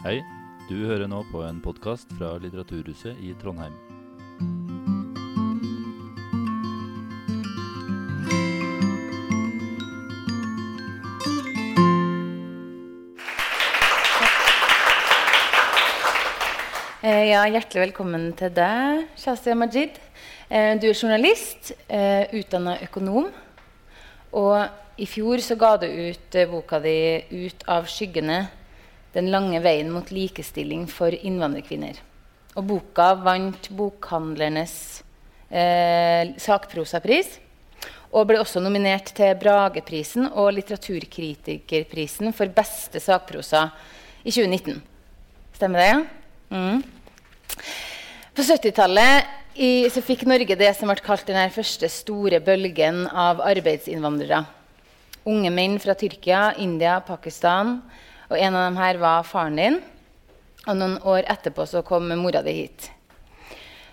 Hei, du hører nå på en podkast fra Litteraturhuset i Trondheim. Eh, Ja, hjertelig velkommen til deg, Shazia Majid. Eh, Du er journalist, utdanna økonom. Og i fjor så ga du ut eh, boka di 'Ut av skyggene'. Den lange veien mot likestilling for innvandrerkvinner. Og boka vant Bokhandlernes eh, sakprosapris. Og ble også nominert til Brageprisen og Litteraturkritikerprisen for beste sakprosa i 2019. Stemmer det? ja? Mm. På 70-tallet fikk Norge det som ble kalt den første store bølgen av arbeidsinnvandrere. Unge menn fra Tyrkia, India, Pakistan. Og en av dem her var faren din. Og noen år etterpå så kom mora di hit.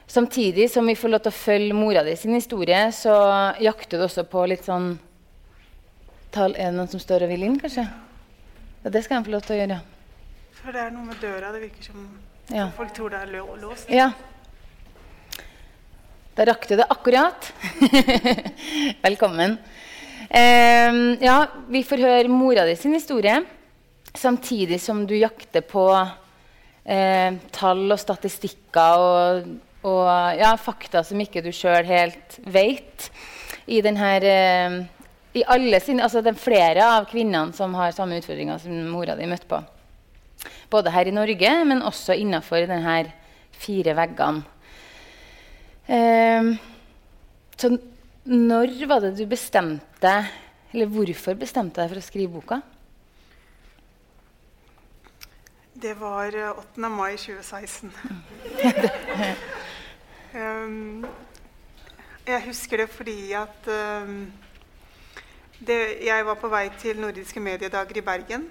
Samtidig som vi får lov til å følge mora di sin historie, så jakter du også på litt sånn Tal, Er det noen som står og vil inn, kanskje? Ja, det skal jeg få lov til å gjøre. For det er noe med døra. Det virker som Ja. folk tror det er låst. Ja. Da rakk du det akkurat. Velkommen. Um, ja, vi får høre mora di sin historie, samtidig som du jakter på eh, tall og statistikker og, og ja, fakta som ikke du sjøl helt vet. I den her, eh, i sine, altså det er flere av kvinnene som har samme utfordringer som mora di møtte på. Både her i Norge, men også innafor denne fire veggene. Eh, så når var det du bestemte Eller hvorfor bestemte deg for å skrive boka? Det var eh, 8. mai 2016. um, jeg husker det fordi at um, det, jeg var på vei til Nordiske mediedager i Bergen.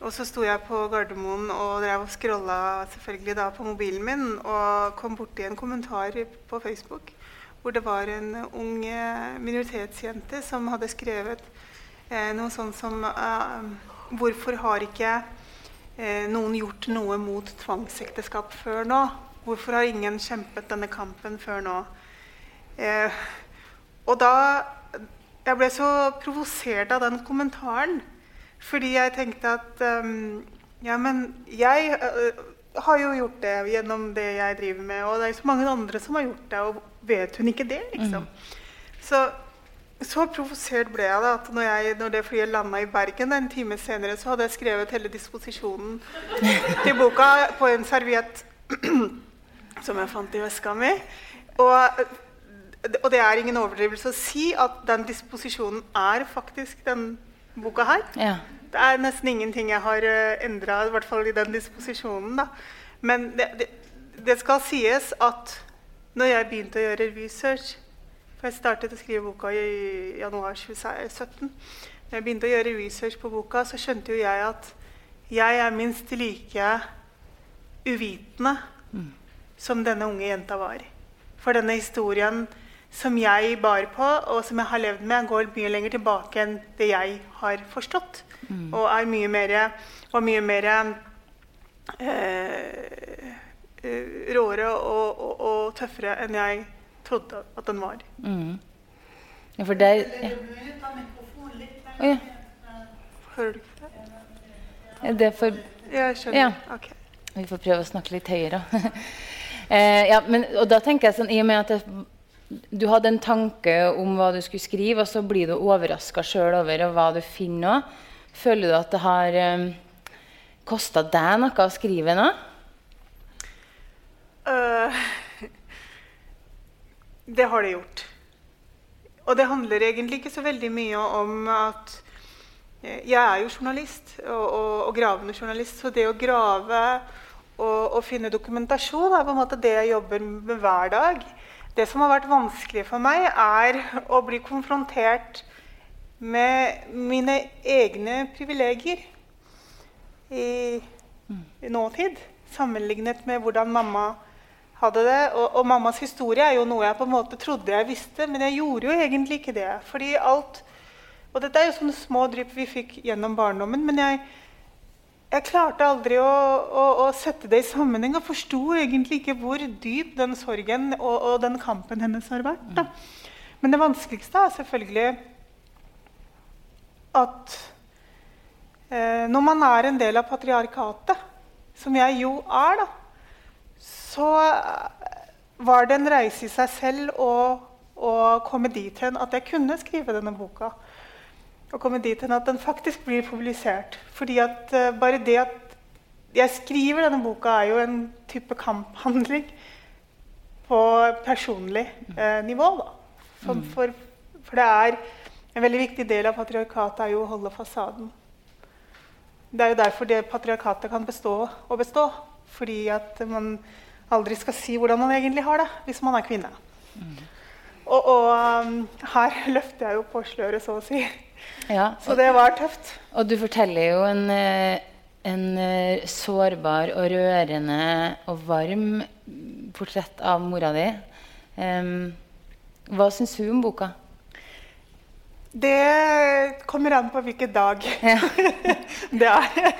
Og så sto jeg på Gardermoen og drev og scrolla selvfølgelig da på mobilen min og kom borti en kommentar på Facebook hvor det var en ung eh, minoritetsjente som hadde skrevet eh, noe sånt som eh, Hvorfor har ikke eh, noen gjort noe mot tvangsekteskap før nå? Hvorfor har ingen kjempet denne kampen før nå? Eh, og da Jeg ble så provosert av den kommentaren. Fordi jeg tenkte at um, Ja, men jeg uh, har jo gjort det gjennom det jeg driver med, og det er jo så mange andre som har gjort det, og vet hun ikke det, liksom? Så, så provosert ble jeg da at når, jeg, når det flyet landa i Bergen en time senere, så hadde jeg skrevet hele disposisjonen til boka på en serviett som jeg fant i veska mi. Og, og det er ingen overdrivelse å si at den disposisjonen er faktisk den boka her. Ja. Det er nesten ingenting jeg har uh, endra, i hvert fall i den disposisjonen. Da. Men det, det, det skal sies at når jeg begynte å gjøre research For jeg startet å skrive boka i januar 2017. Når jeg begynte å gjøre research på boka, så skjønte jo jeg at jeg er minst like uvitende som denne unge jenta var. For denne historien som jeg bar på, og som jeg har levd med, går mye lenger tilbake enn det jeg har forstått. Og er mye mer, var mye mer eh, eh, råere og, og, og tøffere enn jeg trodde at den var. Mm. ja for der ja. Ja. Hører du ikke det? Er det for Jeg skjønner. Ja. Okay. Vi får prøve å snakke litt høyere. eh, ja, men, og da tenker jeg sånn, I og med at det, du hadde en tanke om hva du skulle skrive, og så blir du overraska sjøl over hva du finner òg. Føler du at det har um, kosta deg noe å skrive nå? Øh, det har det gjort. Og det handler egentlig ikke så veldig mye om at eh, Jeg er jo journalist, og, og, og gravende journalist, så det å grave og, og finne dokumentasjon er på en måte det jeg jobber med hver dag. Det som har vært vanskelig for meg, er å bli konfrontert med mine egne privilegier i, nåtid, sammenlignet med hvordan mamma hadde det. Og, og, mammas historie er jo noe jeg på en måte trodde jeg visste, men jeg gjorde jo egentlig ikke det. Fordi alt, Og dette er jo sånne små drypp vi fikk gjennom barndommen, men jeg, jeg klarte aldri å, å, å, sette det i sammenheng og forsto egentlig ikke hvor dyp den sorgen og, og den kampen hennes har vært. Da. Men det vanskeligste er selvfølgelig at eh, når man er en del av patriarkatet, som jeg jo er, da, så var det en reise i seg selv å, å komme dit hen at jeg kunne skrive denne boka Og komme dit hen at den faktisk blir publisert. Fordi at uh, bare det at jeg skriver denne boka, er jo en type kamphandling på personlig eh, nivå. For, mm. for, for, det er en veldig viktig del av patriarkatet er jo å holde fasaden. Det er jo derfor det patriarkatet kan bestå og bestå. Fordi at man aldri skal si hvordan man egentlig har det hvis man er kvinne. Mm. Og, og um, her løfter jeg jo på sløret, så å si. Ja, så det var tøft. Og du forteller jo en, eh, en eh, sårbar og rørende og varm portrett av mora di. Um, hva syns hun om boka? Det kommer an på hvilken dag ja. det er.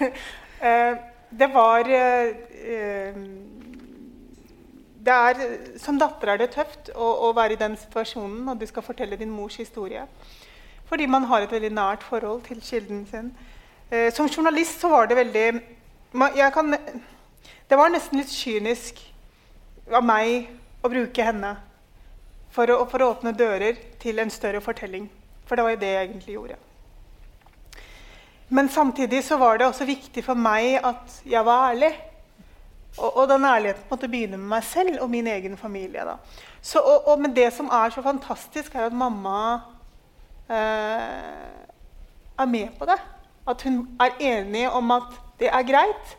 Uh, det var er, Som datter er det tøft å, å, være i den situasjonen når du skal fortelle din mors historie. Fordi man har et veldig nært forhold til kilden sin. Eh, som journalist så var det veldig kan, Det var nesten litt kynisk av meg å bruke henne for å, for å, åpne dører til en større fortelling. For det var jo det jeg egentlig gjorde. Men samtidig så var det også viktig for meg at jeg var ærlig. Og, og den ærligheten måtte begynne med meg selv og min egen familie. Så, og, og, men det som er så fantastisk, er at mamma Eh, er med på det. At hun er enig om at det er greit.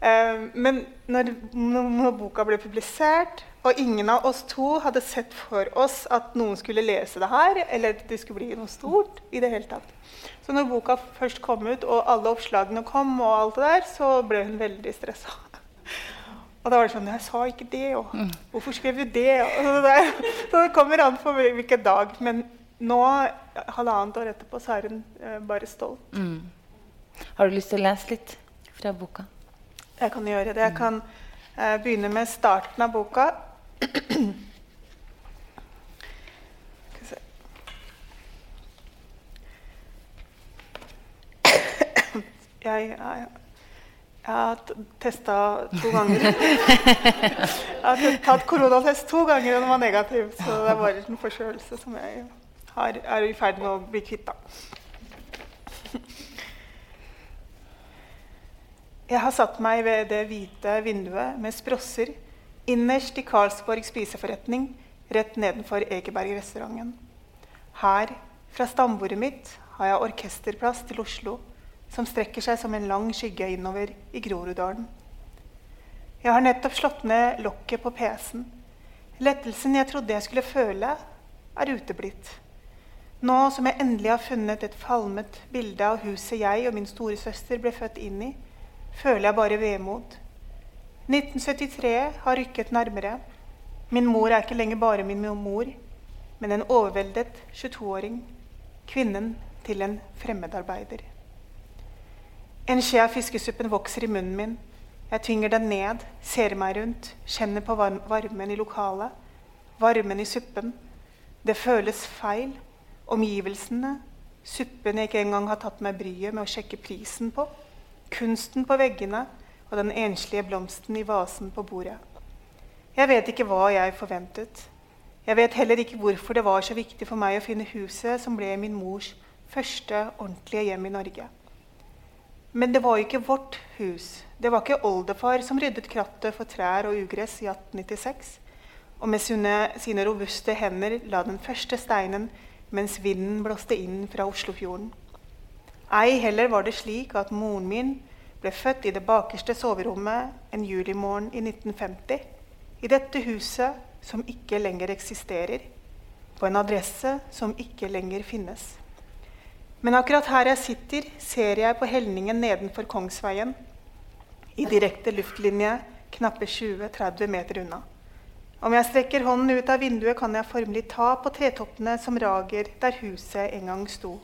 Eh, men når, når, boka ble publisert, og ingen av oss to hadde sett for oss at noen skulle lese det her, eller at det skulle bli noe stort i det hele tatt. Så når boka først kom ut, og alle oppslagene kom, og alt det der, så ble hun veldig stressa. Og da var det sånn Jeg sa ikke det, og hvorfor skrev du det? Og det så det kommer an på hvilken dag. Men nå, halvannet år etterpå, så er hun eh, bare stolt. Mm. Har du lyst til å lese litt fra boka? Jeg kan gjøre det. Jeg kan eh, begynne med starten av boka. Jeg, jeg, jeg har testa to ganger. jeg har tatt koronatest to ganger, og den var negativ. Så det er bare en forkjølelse som jeg har, er i ferd med å bli kvitt. Da. Jeg har satt meg ved det hvite vinduet med sprosser innerst i Karlsborg spiseforretning rett nedenfor Ekeberg-restauranten. Her, fra stambordet mitt, har jeg orkesterplass til Oslo, som strekker seg som en lang skygge innover i Groruddalen. Jeg har nettopp slått ned lokket på PC-en. Lettelsen jeg trodde jeg skulle føle, er uteblitt. Nå som jeg endelig har funnet et falmet bilde av huset jeg og min storesøster ble født inn i, føler jeg bare vemod. 1973 har rykket nærmere. Min mor er ikke lenger bare min mor, men en overveldet 22-åring. Kvinnen til en fremmedarbeider. En skje av fiskesuppen vokser i munnen min. Jeg tvinger den ned, ser meg rundt, kjenner på varmen i lokalet. Varmen i suppen. Det føles feil. Omgivelsene, suppen jeg ikke engang har tatt meg bryet med å sjekke prisen på, kunsten på veggene og den enslige blomsten i vasen på bordet. Jeg vet ikke hva jeg forventet. Jeg vet heller ikke hvorfor det var så viktig for meg å finne huset som ble min mors første ordentlige hjem i Norge. Men det var ikke vårt hus. Det var ikke oldefar som ryddet krattet for trær og ugress i 1896, og med sine, sine robuste hender la den første steinen mens vinden blåste inn fra Oslofjorden. Ei heller var det slik at moren min ble født i det bakerste soverommet en julimorgen i 1950, i dette huset som ikke lenger eksisterer, på en adresse som ikke lenger finnes. Men akkurat her jeg sitter, ser jeg på helningen nedenfor Kongsveien, i direkte luftlinje knappe 20-30 meter unna. Om jeg strekker hånden ut av vinduet, kan jeg formelig ta på tretoppene som rager der huset en gang sto.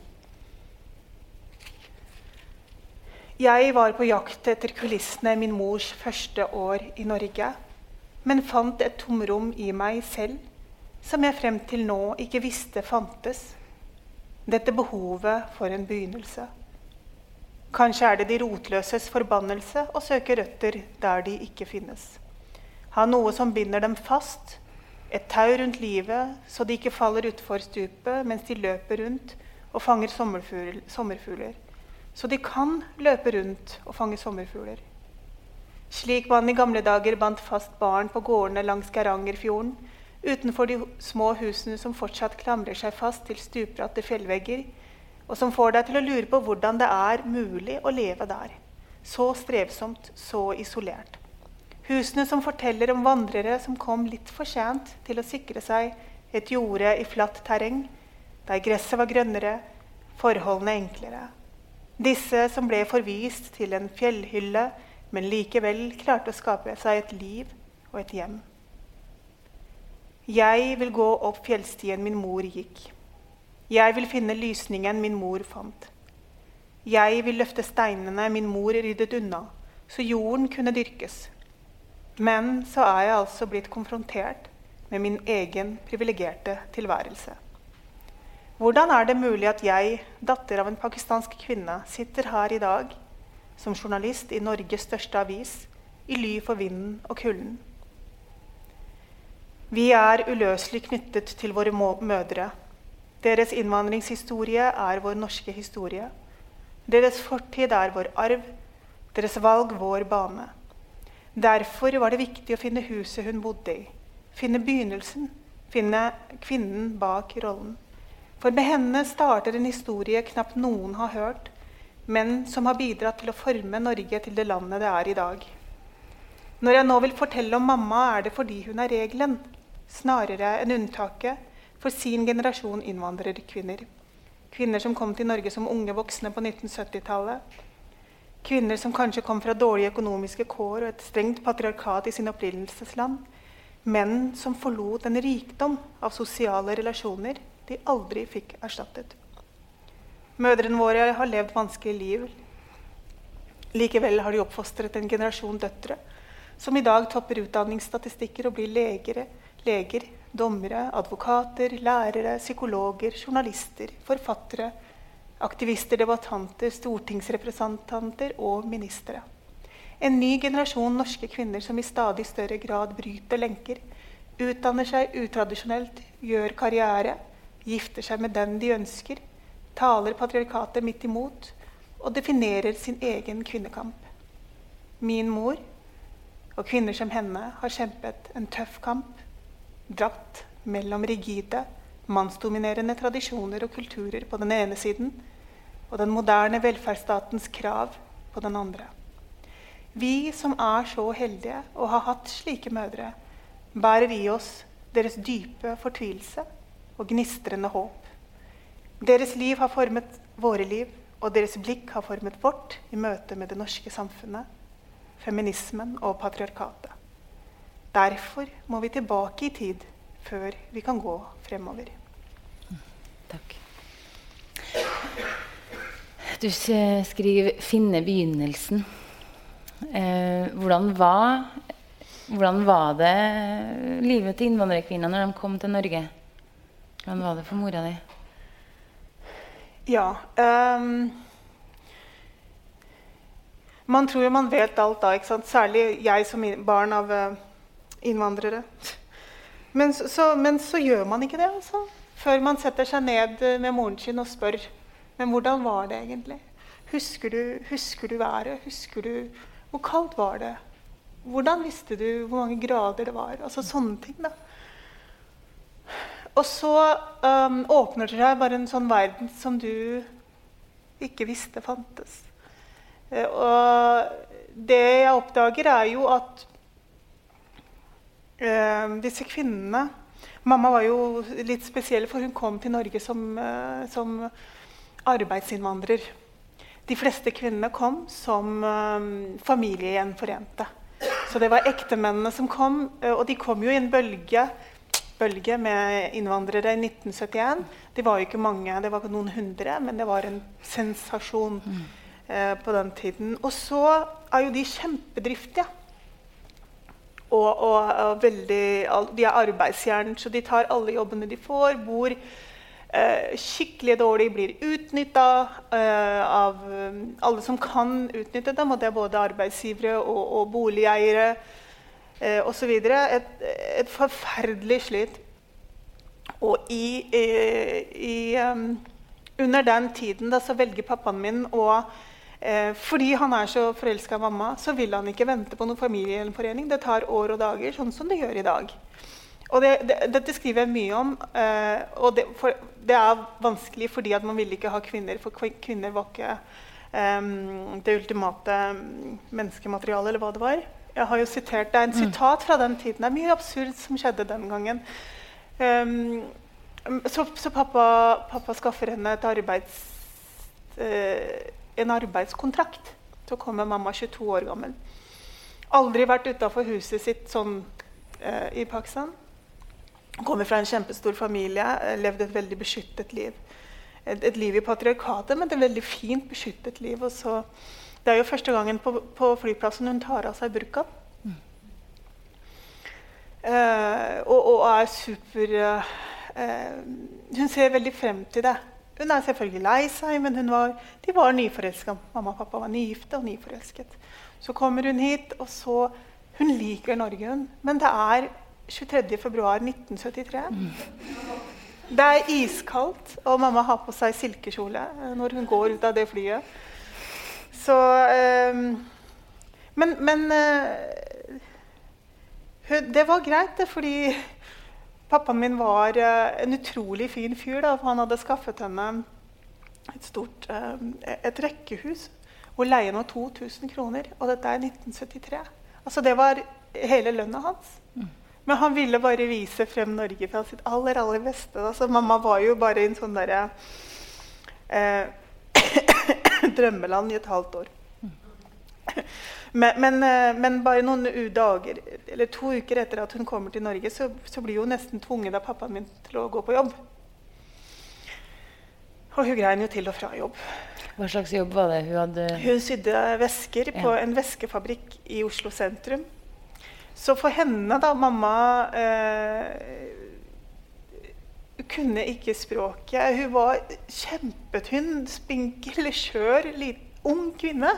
Jeg var på jakt etter kulissene min mors første år i Norge, men fant et tomrom i meg selv som jeg frem til nå ikke visste fantes. Dette behovet for en begynnelse. Kanskje er det de rotløses forbannelse å søke røtter der de ikke finnes. Ha noe som binder dem fast, et tau rundt livet, så de ikke faller utfor stupet mens de løper rundt og fanger sommerfugler så de kan løpe rundt og fange sommerfugler. Slik man i gamle dager bandt fast barn på gårdene langs Geirangerfjorden, utenfor de små husene som fortsatt klamrer seg fast til stupbratte fjellvegger, og som får deg til å lure på hvordan det er mulig å leve der. Så strevsomt, så isolert. Husene som forteller om vandrere som kom litt for sent til å sikre seg et jorde i flatt terreng, der gresset var grønnere, forholdene enklere. Disse som ble forvist til en fjellhylle, men likevel klarte å skape seg et liv og et hjem. Jeg vil gå opp fjellstien min mor gikk. Jeg vil finne lysningen min mor fant. Jeg vil løfte steinene min mor ryddet unna, så jorden kunne dyrkes. Men så er jeg altså blitt konfrontert med min egen privilegerte tilværelse. Hvordan er det mulig at jeg, datter av en pakistansk kvinne, sitter her i dag som journalist i Norges største avis, i ly for vinden og kulden? Vi er uløselig knyttet til våre mødre. Deres innvandringshistorie er vår norske historie. Deres fortid er vår arv, deres valg vår bane. Derfor var det viktig å finne huset hun bodde i, finne begynnelsen, finne kvinnen bak rollen. For med henne starter en historie knapt noen har hørt, men som har bidratt til å forme Norge til det landet det er i dag. Når jeg nå vil fortelle om mamma, er det fordi hun er regelen, snarere enn unntaket, for sin generasjon innvandrerkvinner. Kvinner som kom til Norge som unge voksne på 1970-tallet. Kvinner som kanskje kom fra dårlige økonomiske kår og et strengt patriarkat i sin opprinnelsesland, Menn som forlot en rikdom av sosiale relasjoner de aldri fikk erstattet. Mødrene våre har levd vanskelige liv. Likevel har de oppfostret en generasjon døtre som i dag topper utdanningsstatistikker og blir legere, leger, dommere, advokater, lærere, psykologer, journalister, forfattere, aktivister, debattanter, stortingsrepresentanter og ministre. En ny generasjon norske kvinner som i stadig større grad bryter lenker, utdanner seg utradisjonelt, gjør karriere, gifter seg med den de ønsker, taler patriarkatet midt imot og definerer sin egen kvinnekamp. Min mor og kvinner som henne har kjempet en tøff kamp, dratt mellom rigide, mannsdominerende tradisjoner og kulturer på den ene siden og den moderne velferdsstatens krav på den andre. Vi som er så heldige og har hatt slike mødre, bærer i oss deres dype fortvilelse og gnistrende håp. Deres liv har formet våre liv, og deres blikk har formet vårt i møte med det norske samfunnet, feminismen og patriarkatet. Derfor må vi tilbake i tid før vi kan gå fremover. Takk. Du skriver 'finne begynnelsen'. Eh, hvordan, var, hvordan var det livet til innvandrerkvinner når de kom til Norge? Hvordan var det for mora di? Ja um, Man tror jo man vet alt da, særlig jeg som barn av uh, innvandrere. Men så, men så, gjør man ikke det, altså. Før man setter seg ned eh, med moren sin og spør Men hvordan var det egentlig? Husker du, husker du været? Husker du Hvor kaldt var det? Hvordan visste du hvor mange grader det var? Altså sånne ting. da. Og så um, åpner det seg bare en sånn verden som du ikke visste fantes. Uh, og det jeg oppdager, er jo at uh, disse kvinnene Mamma var jo litt spesiell, for hun kom til Norge som, uh, som arbeidsinnvandrer. De fleste kvinnene kom som familiegjenforente. Så det var ektemennene som kom, og de kom jo i en bølge bølge med innvandrere i 1971. Det var jo ikke mange, det var noen hundre, men det var en sensasjon. Eh, på den tiden. Og så er jo de kjempedriftige. Og, og, og veldig, de er arbeidsjern, så de tar alle jobbene de får. Bor eh, skikkelig dårlig, blir utnytta eh, av um, alle som kan utnytte dem. Og det er både arbeidsgivere og, og boligeiere eh, osv. Et, et forferdelig slit. Og i, i, i um, under den tiden da, velger pappaen min å eh, Fordi han er så forelska i mamma, så vil han ikke vente på noen familiegjenforening. Det tar år og dager, sånn som det gjør i dag. Og det, det, Dette skriver jeg mye om. Eh, og det, for, det, er vanskelig fordi at man vil ikke ha kvinner, for kvinner var ikke eh, det ultimate menneskematerialet, eller hva det var. Jeg har jo sitert, Det er en mm. sitat fra den tiden. Det er mye absurd som skjedde den gangen. Um, så, så pappa, pappa, skaffer henne et arbeids, eh, en arbeidskontrakt. Så kommer mamma 22 år gammel. Aldri vært utafor huset sitt sånn eh, i Pakistan. Kommer fra en kjempestor familie, eh, levd et veldig beskyttet liv. Et, et, liv i patriarkatet, men et veldig fint beskyttet liv. Så, det er jo første gangen på, på flyplassen hun tar av seg burkaen. Mm. Eh, og, og, er super eh, Eh, hun ser veldig frem til det. Hun er selvfølgelig lei seg, men var, de var nyforelska. Mamma og pappa var nygifte og nyforelsket. Så kommer hun hit, og så Hun liker Norge, hun. Men det er 23.2.1973. Mm. Det er iskaldt, og mamma har på seg silkekjole eh, når hun går ut av det flyet. Så um, Men, men uh, det var greit, fordi Pappaen min var uh, en utrolig fin fyr. Da, for han hadde skaffet henne et stort uh, et rekkehus hvor leien var 2000 kroner. Og dette er 1973. Altså, det var hele lønna hans. Mm. Men han ville bare vise frem Norge fra sitt aller aller beste. Altså, mamma var jo bare i en sånn derre eh, drømmeland i et halvt år. Men, men, eh, men, bare noen dager, eller to uker etter at hun kommer til Norge, så, så blir hun nesten tvunget av pappaen min til å gå på jobb. Og hun greier jo til og fra jobb. Hva slags jobb var det hun hadde? Hun sydde vesker på ja. en veskefabrikk i Oslo sentrum. Så for henne, da Mamma eh, kunne ikke språket. Hun var kjempetynn, spinkel, skjør, ung kvinne.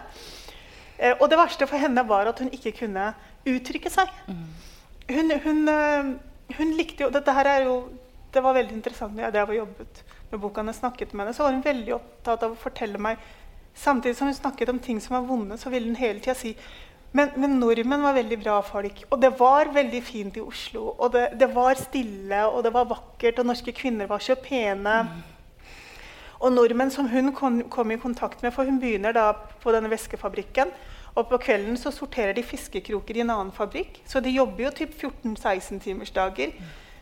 Eh, og det verste for henne var at hun ikke kunne uttrykke seg. Mm. Hun, hun, eh, hun, likte jo Dette her er jo Det var veldig interessant da jeg jobbet med boka og snakket med henne. Så var hun veldig opptatt av å fortelle meg Samtidig som hun snakket om ting som var vonde, så ville hun hele tida si men, men, nordmenn var veldig bra folk. Og det var veldig fint i Oslo. Og det, det var stille, og det var vakkert, og norske kvinner var så pene. Mm. Og nordmenn som hun kom, kom, i kontakt med, for hun begynner da på denne væskefabrikken. Og på kvelden så sorterer de fiskekroker i en annen fabrikk. Så de jobber jo typ 14-16 timers dager.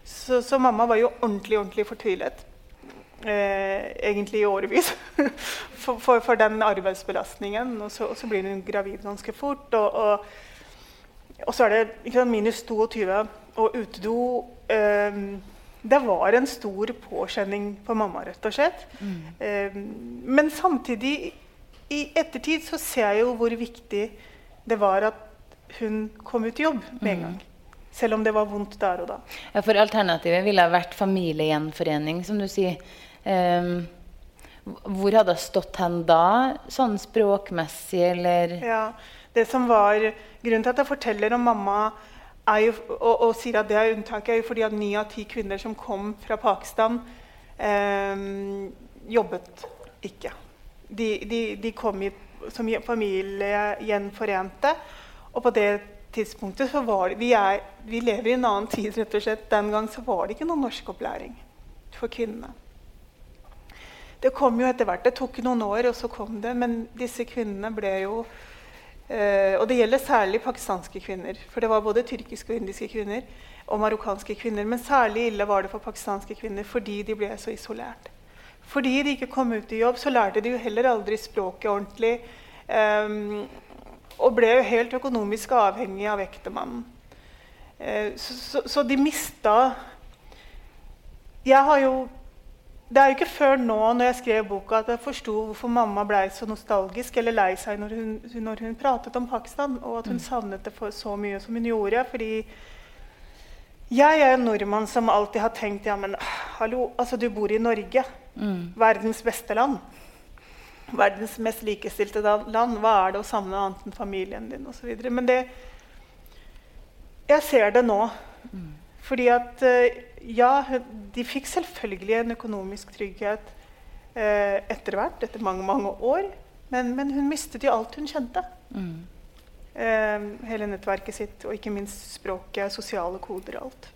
Så, så, mamma var jo ordentlig, ordentlig fortvilet. Eh, egentlig i årevis for, for, for, den arbeidsbelastningen. Og så, og så, blir hun gravid ganske fort. Og, og, og så er det sant, minus 22 og utedo. Eh, det var en stor påkjenning på mamma, rett og slett. Mm. Eh, men samtidig, i ettertid, så ser jeg jo hvor viktig det var at hun kom ut i jobb med en mm. gang. Selv om det var vondt der og da. Ja, For alternativet ville ha vært familiegjenforening, som du sier. Um, hvor hadde hun stått hen da, sånn språkmessig, eller Ja, det som var Grunnen til at jeg forteller om mamma jo, og, og, sier at det er unntaket, er jo fordi at ni av ti kvinner som kom fra Pakistan, um, jobbet ikke. De, de, de kom i, som familiegjenforente. Og på det tidspunktet så var det vi, er, vi, lever i en annen tid, rett og slett. Den gang så var det ikke noen norskopplæring for kvinnene. Det kom jo etter hvert. Det tok noen år, og så kom det. Men disse kvinnene ble jo Uh, og det gjelder særlig pakistanske kvinner. For det var både tyrkiske og indiske kvinner og marokkanske kvinner. Men særlig ille var det for pakistanske kvinner fordi de ble så isolert. Fordi de ikke kom ut i jobb, så lærte de jo heller aldri språket ordentlig. Um, og ble jo helt økonomisk avhengig av ektemannen. Uh, så, så, så, de mista Jeg har jo det er jo ikke før nå når jeg skrev boka at jeg forsto hvorfor mamma ble så nostalgisk eller lei seg når hun, når hun, pratet om Pakistan, og at hun mm. savnet det for så mye som hun gjorde. Fordi jeg er en nordmann som alltid har tenkt ja, men hallo, altså du bor i Norge. Mm. Verdens beste land. Verdens mest likestilte land. Hva er det å savne annet enn familien din osv.? Men det Jeg ser det nå. Mm. Fordi at uh, ja, de fikk selvfølgelig en økonomisk trygghet eh, etter hvert, etter mange mange år. Men, men, hun mistet jo alt hun kjente. Mm. Eh, hele nettverket sitt, og ikke minst språket, sosiale koder og alt.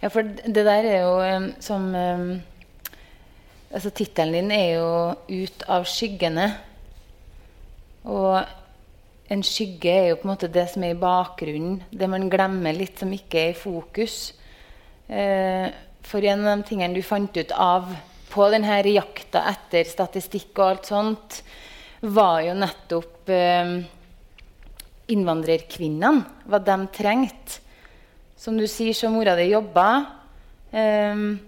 Ja, for det der er jo um, som um, Altså, tittelen din er jo 'Ut av skyggene'. Og en skygge er jo på en måte det som er i bakgrunnen, det man glemmer litt, som ikke er i fokus. Eh, for en av de tingene du fant ut av på denne jakta etter statistikk og alt sånt, var jo nettopp eh, innvandrerkvinnene. Hva de trengte. Som du sier, så mora di jobba. Um,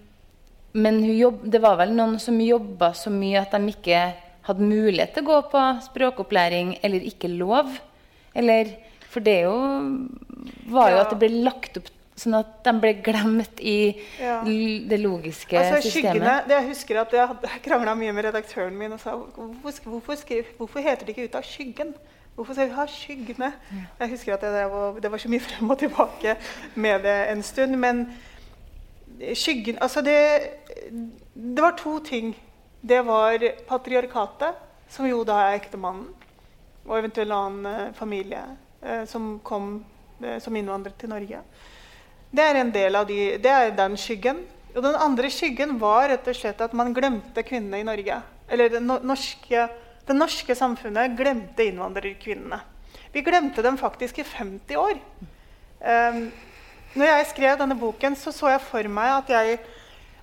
men jobb, det var vel noen som jobba så mye at de ikke hadde mulighet til å gå på språkopplæring, eller ikke lov. Eller, for det jo, var jo at det ble lagt opp Sånn at de ble glemt i ja. det logiske altså, systemet. Skyggene, det jeg husker at jeg krangla mye med redaktøren min og sa hvorfor, hvorfor, hvorfor heter det ikke 'Ut av skyggen'? Hvorfor skal vi ha skyggene? Jeg husker at det var, det var, så mye frem og tilbake med det en stund. Men skyggen Altså, det, det var to ting. Det var patriarkatet, som jo da er ektemannen, og eventuelt annen eh, familie eh, som kom eh, som innvandret til Norge. Det er en del av de, det er den skyggen. Og den andre skyggen var rett og slett at man glemte kvinnene i Norge. Eller det norske, det norske samfunnet glemte innvandrerkvinnene. Vi glemte dem faktisk i 50 år. Um, når jeg skrev denne boken, så så jeg for meg at jeg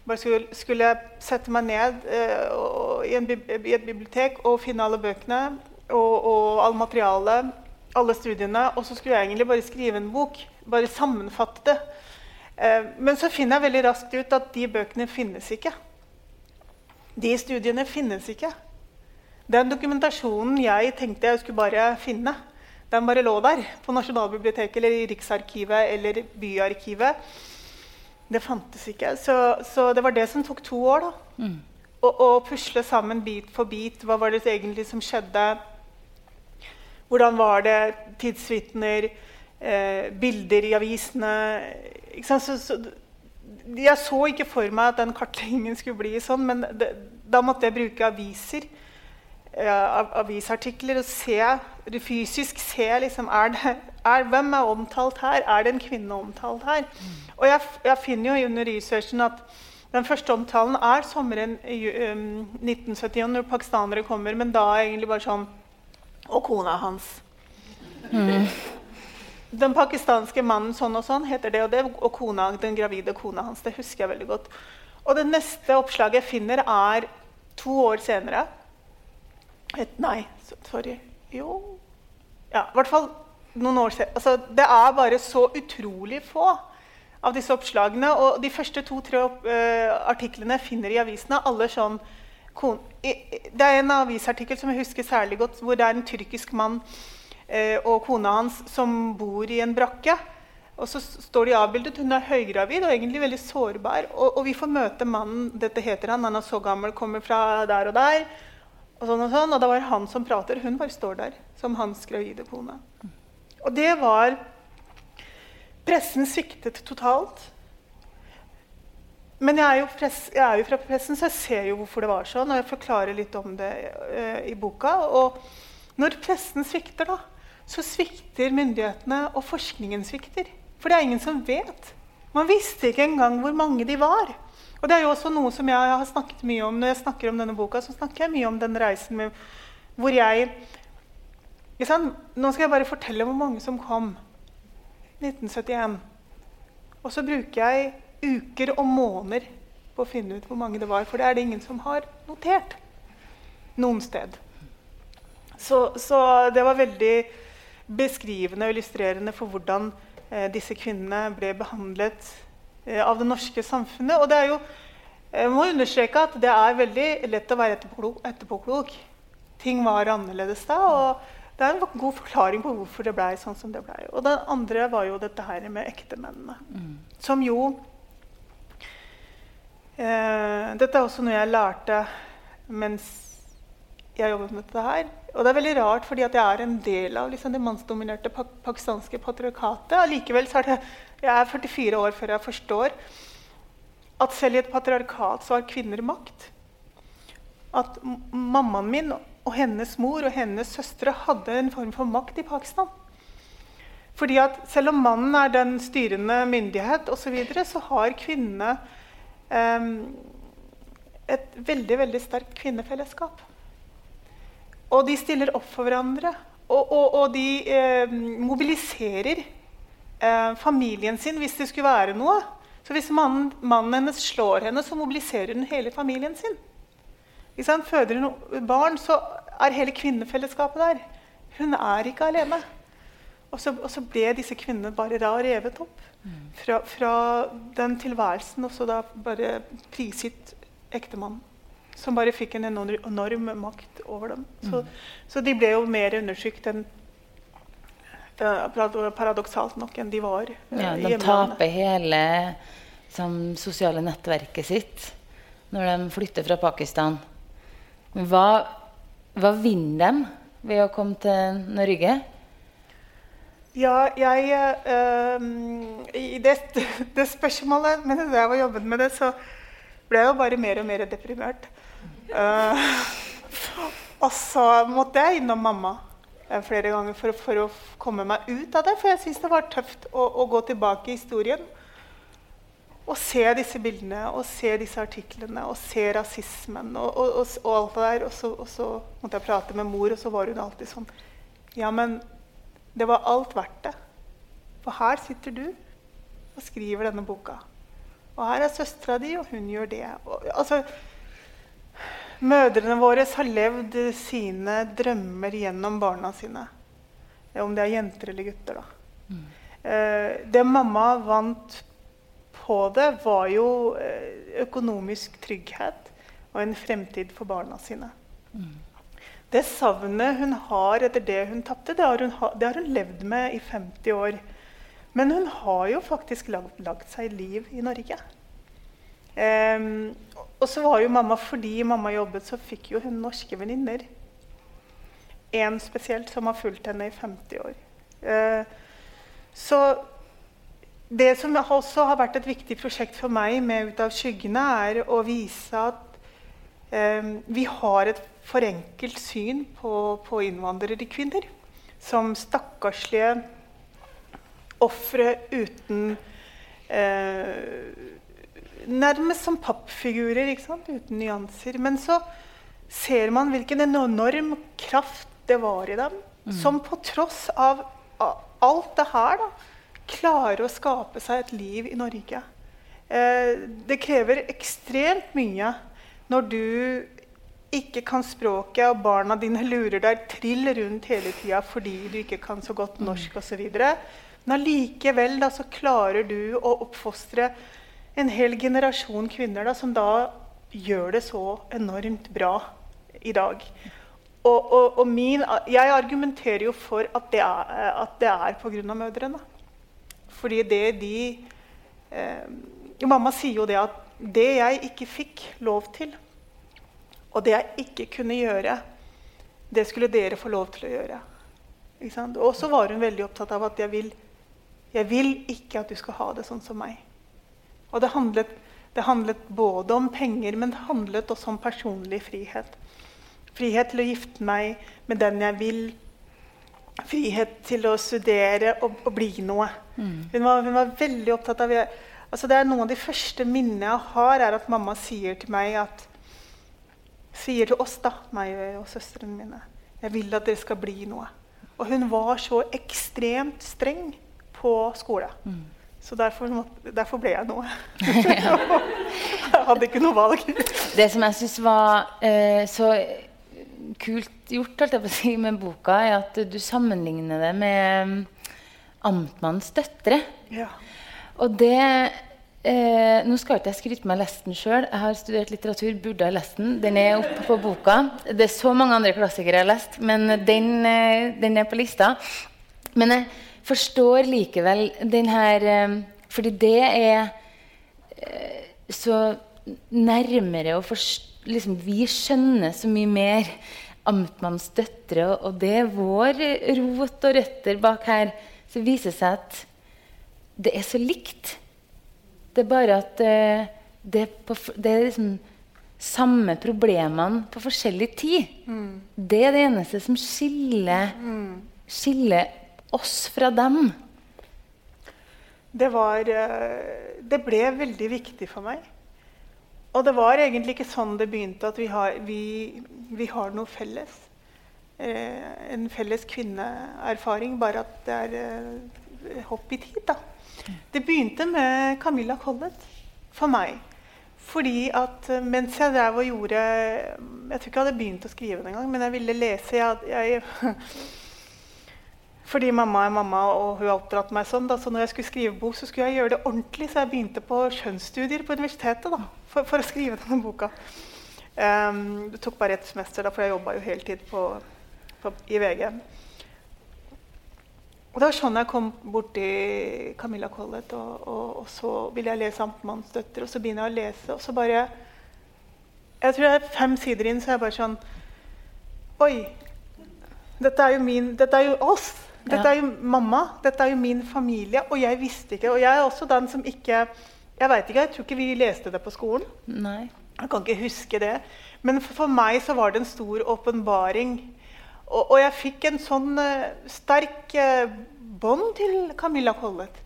bare skulle, skulle sette meg ned uh, i, en, i, et bibliotek og finne alle bøkene og, og all materialet, alle studiene, og så skulle jeg egentlig bare skrive en bok. Bare sammenfatte det. Uh, men så finner jeg veldig raskt ut at de bøkene finnes ikke. De studiene finnes ikke. Den dokumentasjonen jeg tenkte jeg skulle bare finne, den bare lå der på Nasjonalbiblioteket eller i Riksarkivet eller Byarkivet. Det fantes ikke. Så, så det var det som tok to år. da. Mm. Å pusle sammen bit for bit. Hva var det egentlig som skjedde? Hvordan var det? Tidsvitner, eh, bilder i avisene så, så, jeg så ikke for meg at den kartleggingen skulle bli sånn, men det, da måtte jeg bruke aviser. Uh, avisartikler og se fysisk se liksom, er det, er, Hvem er omtalt her? Er det en kvinne omtalt her? Mm. Og jeg, jeg, finner jo under researchen at den første omtalen er sommeren um, 1971, når pakistanere kommer. Men da er egentlig bare sånn Og kona hans. Mm den pakistanske mannen sånn og sånn heter det og det, og kona, den gravide kona hans. Det husker jeg veldig godt. Og det neste oppslaget jeg finner, er to år senere. Et, nei, sorry. Jo Ja, i hvert fall noen år siden. Altså, det er bare så utrolig få av disse oppslagene. Og de første to-tre uh, artiklene finner i avisene, alle sånn Det er en avisartikkel som jeg husker særlig godt, hvor det er en tyrkisk mann uh, og kona hans som bor i en brakke. Og så står de avbildet. Hun er høygravid og egentlig veldig sårbar. Og, og, vi får møte mannen. Dette heter han. Han er så gammel, kommer fra der og der. Og sånn og sånn. Og det var han som prater. Hun bare står der som hans gravide kone. Og det var Pressen sviktet totalt. Men jeg er, press, jeg er, jo fra pressen, så jeg ser jo hvorfor det var sånn. Og jeg forklarer litt om det eh, i boka. Og når pressen svikter, da, så svikter myndighetene, og forskningen svikter. For det er ingen som vet. Man visste ikke engang hvor mange de var. Og det er jo også noe som jeg har snakket mye om når jeg snakker om denne boka. så snakker jeg mye om den reisen med, hvor jeg Nå skal jeg bare fortelle hvor mange som kom. 1971. Og så bruker jeg uker og måneder på å finne ut hvor mange det var. For det er det ingen som har notert noen sted. Så, så det var veldig beskrivende og illustrerende for hvordan eh, disse kvinnene ble behandlet eh, av det norske samfunnet. Og det er jo Jeg må understreke at det er veldig lett å være etterpåklok. etterpåklok. Ting var annerledes da. og det er en god forklaring på hvorfor det blei sånn som det blei. Og den andre var jo dette her med ektemennene. Mm. Som jo eh, Dette er også noe jeg lærte mens jeg jobbet med dette her. Og det er veldig rart, fordi at jeg er en del av liksom, det mannsdominerte pak pakistanske patriarkatet. Allikevel så er det Jeg er 44 år før jeg forstår at selv i et patriarkat så har kvinner makt. At mammaen min og hennes mor og hennes søstre hadde en form for makt i Pakistan. Fordi at Selv om mannen er den styrende myndighet, og så, videre, så har kvinnene eh, et veldig veldig sterkt kvinnefellesskap. Og de stiller opp for hverandre. Og, og, og de eh, mobiliserer eh, familien sin hvis det skulle være noe. Så hvis mannen, mannen hennes slår henne, så mobiliserer hun hele familien sin. Hvis han føder hun barn, så er hele kvinnefellesskapet der. Hun er ikke alene. Og så, og så ble disse kvinnene bare da revet opp fra, fra den tilværelsen, og så da bare prisgitt ektemannen. Som bare fikk en enorm, makt over dem. Så, mm. så, de ble jo mer undertrykt enn paradoksalt nok enn de var uh, ja, De taper hele som, sosiale nettverket sitt når de flytter fra Pakistan. Hva, hva vinner de ved å komme til Norge? Ja, jeg øh, I det, det, spørsmålet Mens jeg var jobbet med det, så ble jeg jo bare mer og mer deprimert. Uh, og så måtte jeg innom mamma flere ganger for, for, å komme meg ut av det. For jeg syns det var tøft å, å gå tilbake i historien å se disse bildene og se disse artiklene og se rasismen og, og, og, og alt det der. Og så, og så, måtte jeg prate med mor, og så var hun alltid sånn Ja, men det var alt verdt det. For her sitter du og skriver denne boka. Og her er søstera di, og hun gjør det. altså, Mødrene våre har levd sine drømmer gjennom barna sine. Om det er jenter eller gutter, da. Mm. Eh, det mamma vant på det, var jo eh, økonomisk trygghet og en fremtid for barna sine. Mm. Det savnet hun har etter det hun tapte, det, det, har hun levd med i 50 år. Men hun har jo faktisk lagd, lagd seg liv i Norge. Um, og så var jo mamma, Fordi mamma jobbet, så fikk jo hun norske venninner. En spesielt som har fulgt henne i 50 år. Uh, så det som også har vært et viktig prosjekt for meg med Ut av skyggene, er å vise at um, vi har et forenkelt syn på, på innvandrerkvinner som stakkarslige ofre uten eh, Nærmest som pappfigurer, uten nyanser. Men så ser man hvilken enorm kraft det var i dem, mm. som på tross av alt det her da, klarer å skape seg et liv i Norge. Eh, det krever ekstremt mye når du ikke kan språket, og barna dine lurer deg trill rundt hele tida fordi du ikke kan så godt norsk osv. Men allikevel så klarer du å oppfostre en hel generasjon kvinner da, som da gjør det så enormt bra i dag. Og, og, og min, jeg argumenterer jo for at det er, at det er pga. mødrene. Fordi det de eh, Mamma sier jo det at det jeg ikke fikk lov til, og det jeg ikke kunne gjøre, det skulle dere få lov til å gjøre. Og så var hun veldig opptatt av at jeg vil, jeg vil ikke at du skal ha det sånn som meg. Og det handlet, det handlet både om penger, men det handlet også om personlig frihet. Frihet til å gifte meg med den jeg vil, frihet til å studere og, og bli noe. Mm. Hun, var, hun, var, veldig opptatt av altså det er Noen av de første minnene jeg har, er at mamma sier til meg at Sier til oss, da, meg og søstrene mine, 'Jeg vil at dere skal bli noe'. Og hun var så ekstremt streng på skole. Mm. Så derfor, derfor, ble jeg noe. jeg hadde ikke noe valg. Det som jeg syns var eh, så kult gjort si, med boka, er at du sammenligner det med mm, Amtmannens døtre. Ja. Og det eh, Nå skal ikke jeg skryte meg lest den sjøl. Jeg har studert litteratur, burde ha lest den. Den er oppe på boka. Det er så mange andre klassikere jeg har lest, men den, eh, den er på lista. Men jeg forstår likevel den her eh, Fordi det er eh, så nærmere å forstå liksom, Vi skjønner så mye mer Amtmannens døtre, og, det er vår rot og røtter bak her. Så det viser seg at det er så likt. Det er bare at eh, det, er på, det, er liksom samme problemene på forskjellig tid. Mm. Det er det eneste som skiller, mm. skiller oss fra dem. Det var eh, Det ble veldig viktig for meg. Og det var egentlig ikke sånn det begynte, at vi har, vi, vi har noe felles. Eh, en felles kvinneerfaring, bare at det er eh, hopp i tid. da. Det begynte med Camilla Collett for meg. Fordi at eh, mens jeg drev og gjorde Jeg tror ikke jeg hadde begynt å skrive den engang, men jeg ville lese. Jeg, jeg, fordi mamma er mamma, og hun har oppdratt meg sånn. Da, så når jeg skulle skrive bok, så skulle jeg gjøre det ordentlig. Så jeg begynte på kjønnsstudier på universitetet. da for, for, å skrive denne boka. Um, det tok bare ett semester, da, for jeg jobba jo heltid på, i VG. Og Det var sånn jeg kom borti Camilla Collett, og, og, og, så ville jeg lese 'Amtmannens døtre', og så begynner jeg å lese, og så bare Jeg tror jeg er fem sider inn, så er jeg bare sånn Oi! Dette er jo, min, dette er jo oss. Dette er jo mamma. Dette er jo min familie. Og jeg visste ikke. Og jeg er også den som ikke jeg vet ikke, jeg tror ikke vi leste det på skolen. Nei. Jeg kan ikke huske det. Men for, for meg så var det en stor åpenbaring. Og, og, jeg fikk en sånn uh, sterk uh, bånd til Camilla Collett.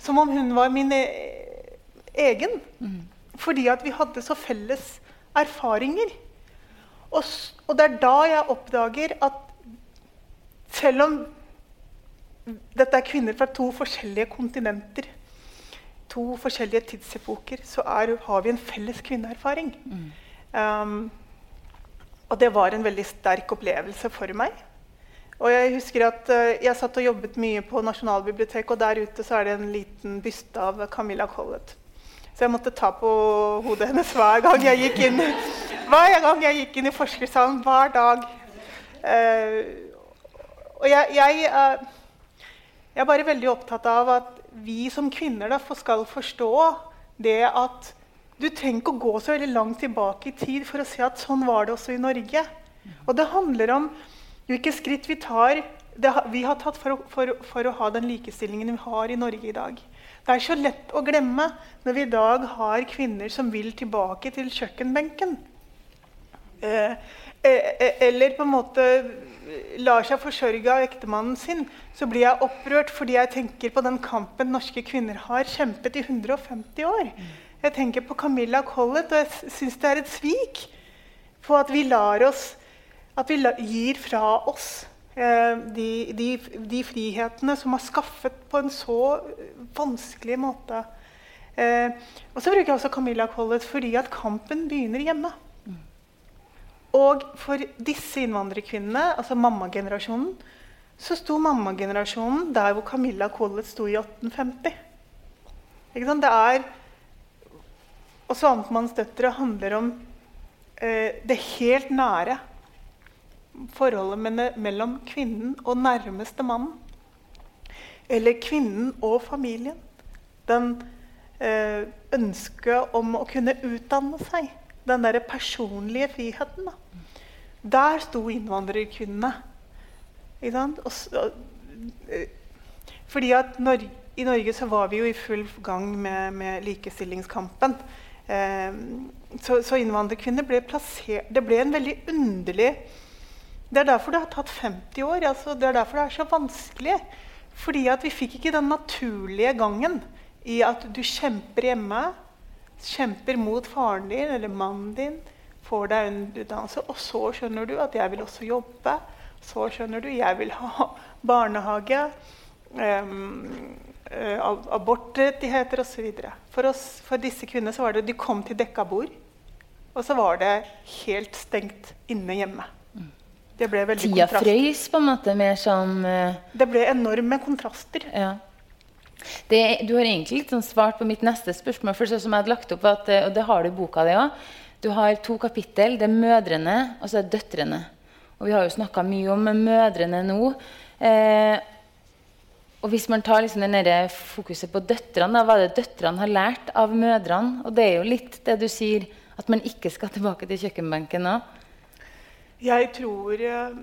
Som om hun var min e egen. Mm. Fordi at vi hadde så felles erfaringer. Og, og, det er da jeg oppdager at selv om dette er kvinner fra to forskjellige kontinenter to forskjellige tidsepoker så er, har vi en felles kvinneerfaring. Mm. Um, og det var en veldig sterk opplevelse for meg. Og jeg husker at uh, jeg satt og jobbet mye på Nasjonalbiblioteket, og der ute så er det en liten byste av Camilla Collett. Så jeg måtte ta på hodet hennes hver gang jeg gikk inn, hver gang jeg gikk inn i forskersalen. Hver dag. Uh, og jeg, jeg, uh, jeg er bare veldig opptatt av at vi som kvinner da, skal forstå det at du trenger ikke å gå så veldig langt tilbake i tid for å se at sånn var det også i Norge. Og det handler om hvilke skritt vi tar det, vi har tatt for, for, for, å ha den likestillingen vi har i Norge i dag. Det er så lett å glemme når vi i dag har kvinner som vil tilbake til kjøkkenbenken. Eh, eh, eh eller på en måte lar seg forsørge av ektemannen sin, så blir jeg opprørt fordi jeg tenker på den kampen norske kvinner har kjempet i 150 år. Jeg tenker på Camilla Collett, og jeg syns det er et svik på at vi lar oss At vi gir fra oss de, de, de, frihetene som har skaffet på en så vanskelig måte. Og så bruker jeg også Camilla Collett fordi at kampen begynner hjemme. Og for disse innvandrerkvinnene, altså mammagenerasjonen, så sto mammagenerasjonen der hvor Camilla Collett sto i 1850. Ikke sant? Det er Også Amtmannsdøtre handler om eh, det helt nære forholdet mellom kvinnen og nærmeste mannen. Eller kvinnen og familien. Den eh, ønsket om å kunne utdanne seg. Den derre personlige friheten. Da. Der sto innvandrerkvinnene. Eh, fordi at Norge, I Norge så var vi jo i full gang med, med likestillingskampen. Eh, så, så innvandrerkvinner ble plassert Det ble en veldig underlig Det er derfor det har tatt 50 år. Altså, det er derfor det er så vanskelig. Fordi at vi fikk ikke den naturlige gangen i at du kjemper hjemme, kjemper mot faren din eller mannen din får deg en utdannelse, og så skjønner du at jeg vil også jobbe. Så skjønner du jeg vil ha barnehage, um, abortrettigheter osv. For, for disse kvinnene så var det de kom til dekka bord, og så var det helt stengt inne hjemme. Det ble Tida frøys på en måte mer som uh... Det ble enorme kontraster. Ja. Det, du har egentlig litt sånn svart på mitt neste spørsmål. for sånn som jeg hadde lagt opp, at, og det har du i boka di òg. Du har to kapittel. Det er mødrene og så er det døtrene. Og vi har jo snakka mye om mødrene nå. Eh, og hvis man tar liksom den fokuset på døtrene, hva er det døtrene har lært av mødrene? Og det er jo litt det du sier, at man ikke skal tilbake til kjøkkenbenken nå. Jeg tror eh,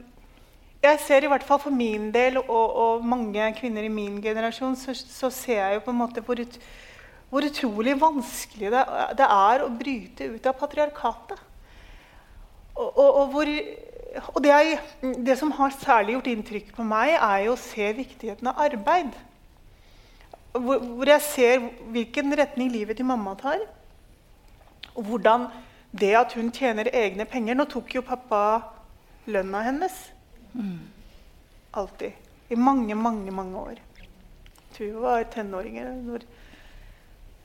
Jeg ser i hvert fall for min del, og, og mange kvinner i min generasjon, så, så, ser jeg jo på en måte hvor, ut, hvor utrolig vanskelig det, det, er å bryte ut av patriarkatet. Og, og, og hvor og det, er, det, som har særlig gjort inntrykk på meg, er jo å se viktigheten av arbeid. Hvor, hvor, jeg ser hvilken retning livet til mamma tar. Og hvordan det at hun tjener egne penger Nå tok jo pappa lønna hennes. Mm. Alltid. I mange, mange, mange år. Hun var tenåringer når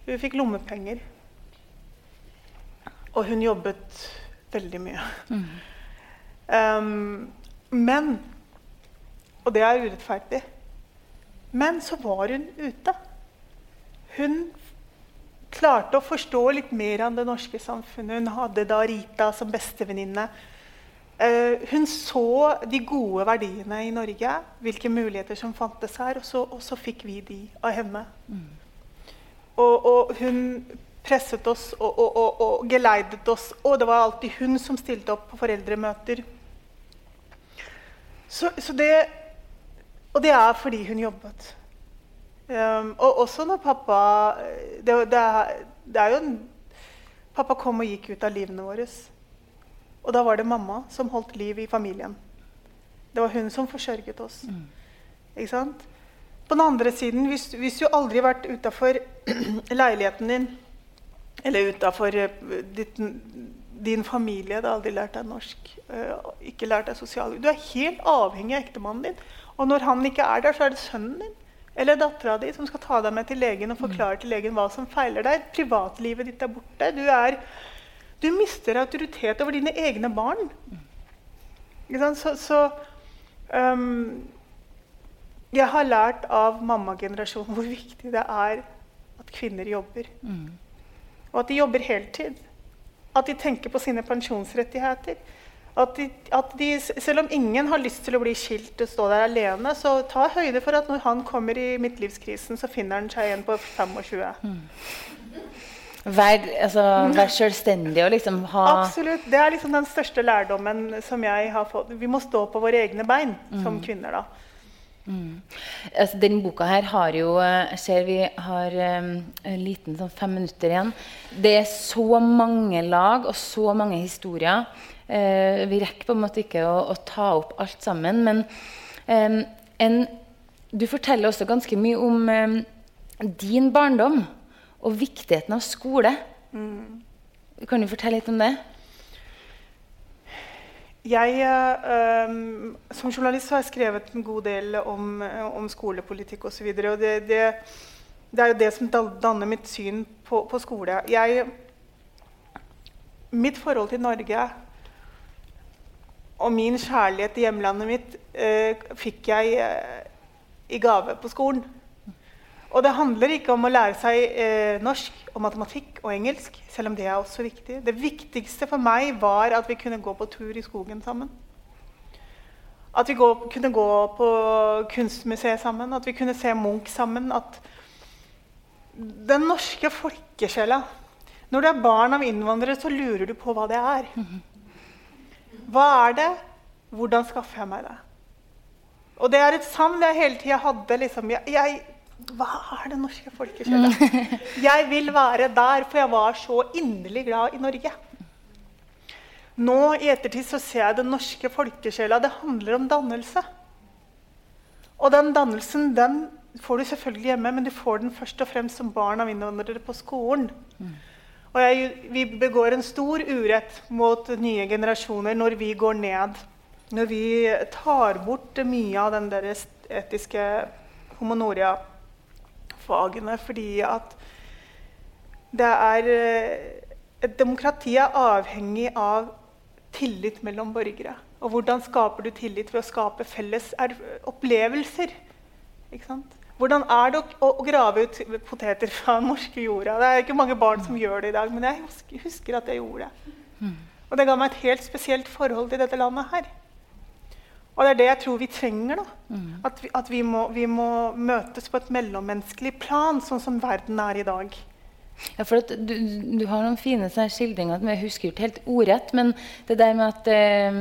hun fikk lommepenger. Og hun jobbet veldig mye. Mm. Um, men Og det er urettferdig. Men så var hun ute. Hun klarte å forstå litt mer av det norske samfunnet. Hun hadde da Rita som bestevenninne. Uh, hun så de gode verdiene i Norge, hvilke muligheter som fantes her. Og så, og så fikk vi de av henne. Mm. Og, og, hun presset oss og, og, og, geleidet oss. Og det var alltid hun som stilte opp på foreldremøter. Så, så det, og det er fordi hun jobbet. Um, og også når pappa det, det, er, det, er, jo en, Pappa kom og gikk ut av livene våre. Og da var det mamma som holdt liv i familien. Det var hun som forsørget oss. Mm. Ikke sant? På den andre siden, hvis, hvis du aldri har vært utafor leiligheten din, eller utafor eh, din familie hadde aldri lært deg norsk, uh, ikke lært deg sosial Du er helt avhengig av ektemannen din. Og når han ikke er der, så er det sønnen din eller dattera di som skal ta deg med til legen og forklare til legen hva som feiler deg. Privatlivet ditt er borte. Du, er, du mister autoritet over dine egne barn. Så, så um, Jeg har lært av mammagenerasjonen hvor viktig det er at kvinner jobber. Mm. Og at de jobber heltid. At de tenker på sine pensjonsrettigheter. At de, at de, selv om ingen har lyst til å bli skilt og stå der alene, så ta høyde for at når han kommer i midtlivskrisen, så finner han seg en på 25. Mm. Vær, altså, vær selvstendig og liksom ha Absolutt. Det er liksom den største lærdommen som jeg har fått. Vi må stå på våre egne bein mm. som kvinner, da. Mm. Altså, denne boka her har jo Jeg eh, ser vi har um, en liten sånn fem minutter igjen. Det er så mange lag og så mange historier. Uh, vi rekker på en måte ikke å, å ta opp alt sammen. Men um, en, du forteller også ganske mye om um, din barndom og viktigheten av skole. Mm. Kan du fortelle litt om det? Jeg, øh, som journalist har jeg skrevet en god del om, om skolepolitikk osv. Det, det, det, er jo det som danner mitt syn på, på skole. Jeg, mitt forhold til Norge og min kjærlighet til hjemlandet mitt øh, fikk jeg øh, i gave på skolen. Og det handler ikke om å lære seg eh, norsk og matematikk og engelsk, selv om det er også viktig. Det viktigste for meg var at vi kunne gå på tur i skogen sammen. At vi gå, kunne gå på kunstmuseet sammen, at vi kunne se Munch sammen. At den norske folkesjela Når du er barn av innvandrere, så lurer du på hva det er. Hva er det? Hvordan skaffer jeg meg det? Og det er et savn jeg hele tida hadde. Liksom, jeg, jeg hva er det norske folkesjela? Jeg vil være der, for jeg var så inderlig glad i Norge. Nå i ettertid så ser jeg den norske folkesjela. Det handler om dannelse. Og den dannelsen den får du selvfølgelig hjemme, men du får den først og fremst som barn av innvandrere på skolen. Og jeg, vi begår en stor urett mot nye generasjoner når vi går ned. Når vi tar bort mye av den der etiske homonoria fagene fordi at det er eh, Et demokrati er avhengig av tillit mellom borgere. Og hvordan skaper du tillit ved å skape felles opplevelser? Hvordan er det å, å grave ut poteter fra den norske jorda? Det er ikke mange barn som gjør det i dag, men jeg husker, husker at jeg gjorde det. Og det ga meg et helt spesielt forhold til dette landet her. Og det er det jeg tror vi trenger. da. At, vi, at vi, må, vi må møtes på et mellommenneskelig plan, sånn som verden er i dag. Ja, for at du, du har noen fine skildringer jeg husker ikke helt ordrett. Men det der med at, eh,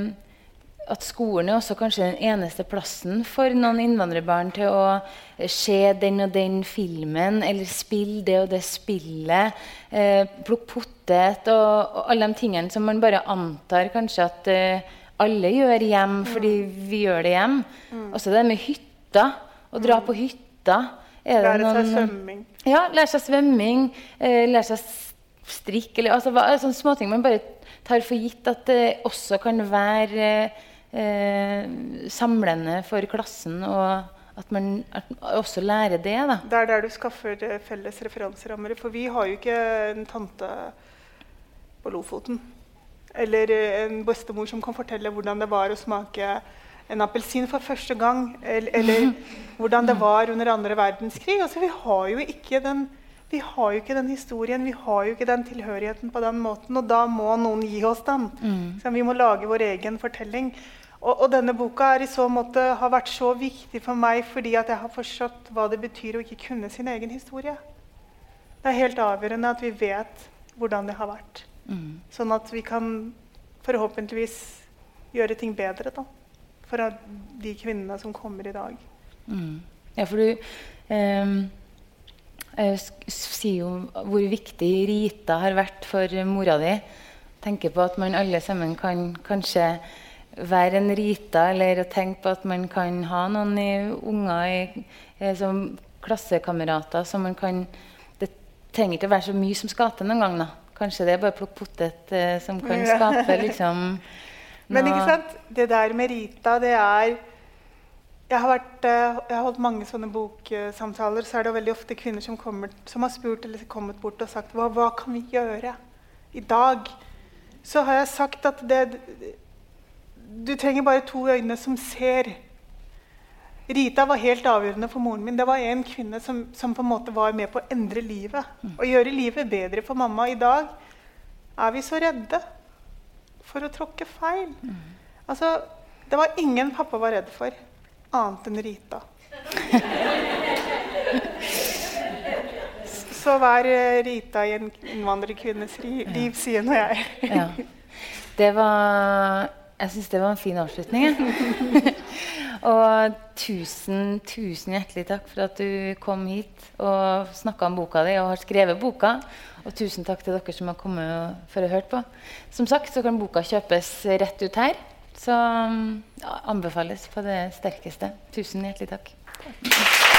at skolen er også kanskje den eneste plassen for noen innvandrerbarn til å eh, se den og den filmen, eller spille det og det spillet, eh, plukke potet og, og, alle de tingene som man bare antar kanskje at eh, alle gjør hjem fordi vi gjør det hjem. Mm. Og så det med hytta. Å dra på hytta. Lære seg svømming. ja, lære seg svømming, eh, lære seg strikk eller altså, sånne småting man bare tar for gitt at det også kan være eh, samlende for klassen, og at man at også lærer det. da. Det er der du skaffer eh, felles referanserammer. For vi har jo ikke en tante på Lofoten. Eller eh, en bestemor som kan fortelle hvordan det var å smake en appelsin for første gang. Eller, eller hvordan det var under andre verdenskrig. Altså, vi har jo ikke den vi har jo ikke den historien, vi har jo ikke den tilhørigheten på den måten. Og da må noen gi oss den. Så vi må lage vår egen fortelling. Og, og denne boka er i så måte har vært så viktig for meg fordi at jeg har forstått hva det betyr å ikke kunne sin egen historie. Det er helt avgjørende at vi vet hvordan det har vært. Sånn at vi kan forhåpentligvis gjøre ting bedre da, for de kvinnene som kommer i dag. Mm. Ja, for du eh, sier jo hvor viktig Rita har vært for mora di. Tenker på at man alle sammen kan kanskje være en Rita, eller tenke på at man kan ha noen i, unger i, eh, som klassekamerater som man kan Det trenger ikke å være så mye som skal til noen gang. da. Kanskje det er bare plukk potet eh, som kan skape liksom Men ikke sant? det der med Rita, det er jeg har, vært, eh, jeg har holdt mange sånne boksamtaler, så er det veldig ofte kvinner som, kommer, som har spurt eller kommet bort og sagt hva, hva kan vi gjøre i dag? Så har jeg sagt at det, du trenger bare to øyne som ser. Rita var helt avgjørende for moren min. Det var en kvinne som, som på en måte var med på å endre livet. Og gjøre livet bedre for mamma. I dag er vi så redde for å tråkke feil. Altså, det var ingen pappa var redd for, annet enn Rita. Så vær eh, Rita i en innvandrerkvinnes liv, sier nå jeg. Ja. Det var Jeg syns det var en fin avslutning. jeg. og tusen, tusen hjertelig takk for at du kom hit og snakka om boka di og har skrevet boka. Og tusen takk til dere som har kommet for å hørt på. Som sagt så kan boka kjøpes rett ut her. Så ja, anbefales på det sterkeste. Tusen hjertelig takk.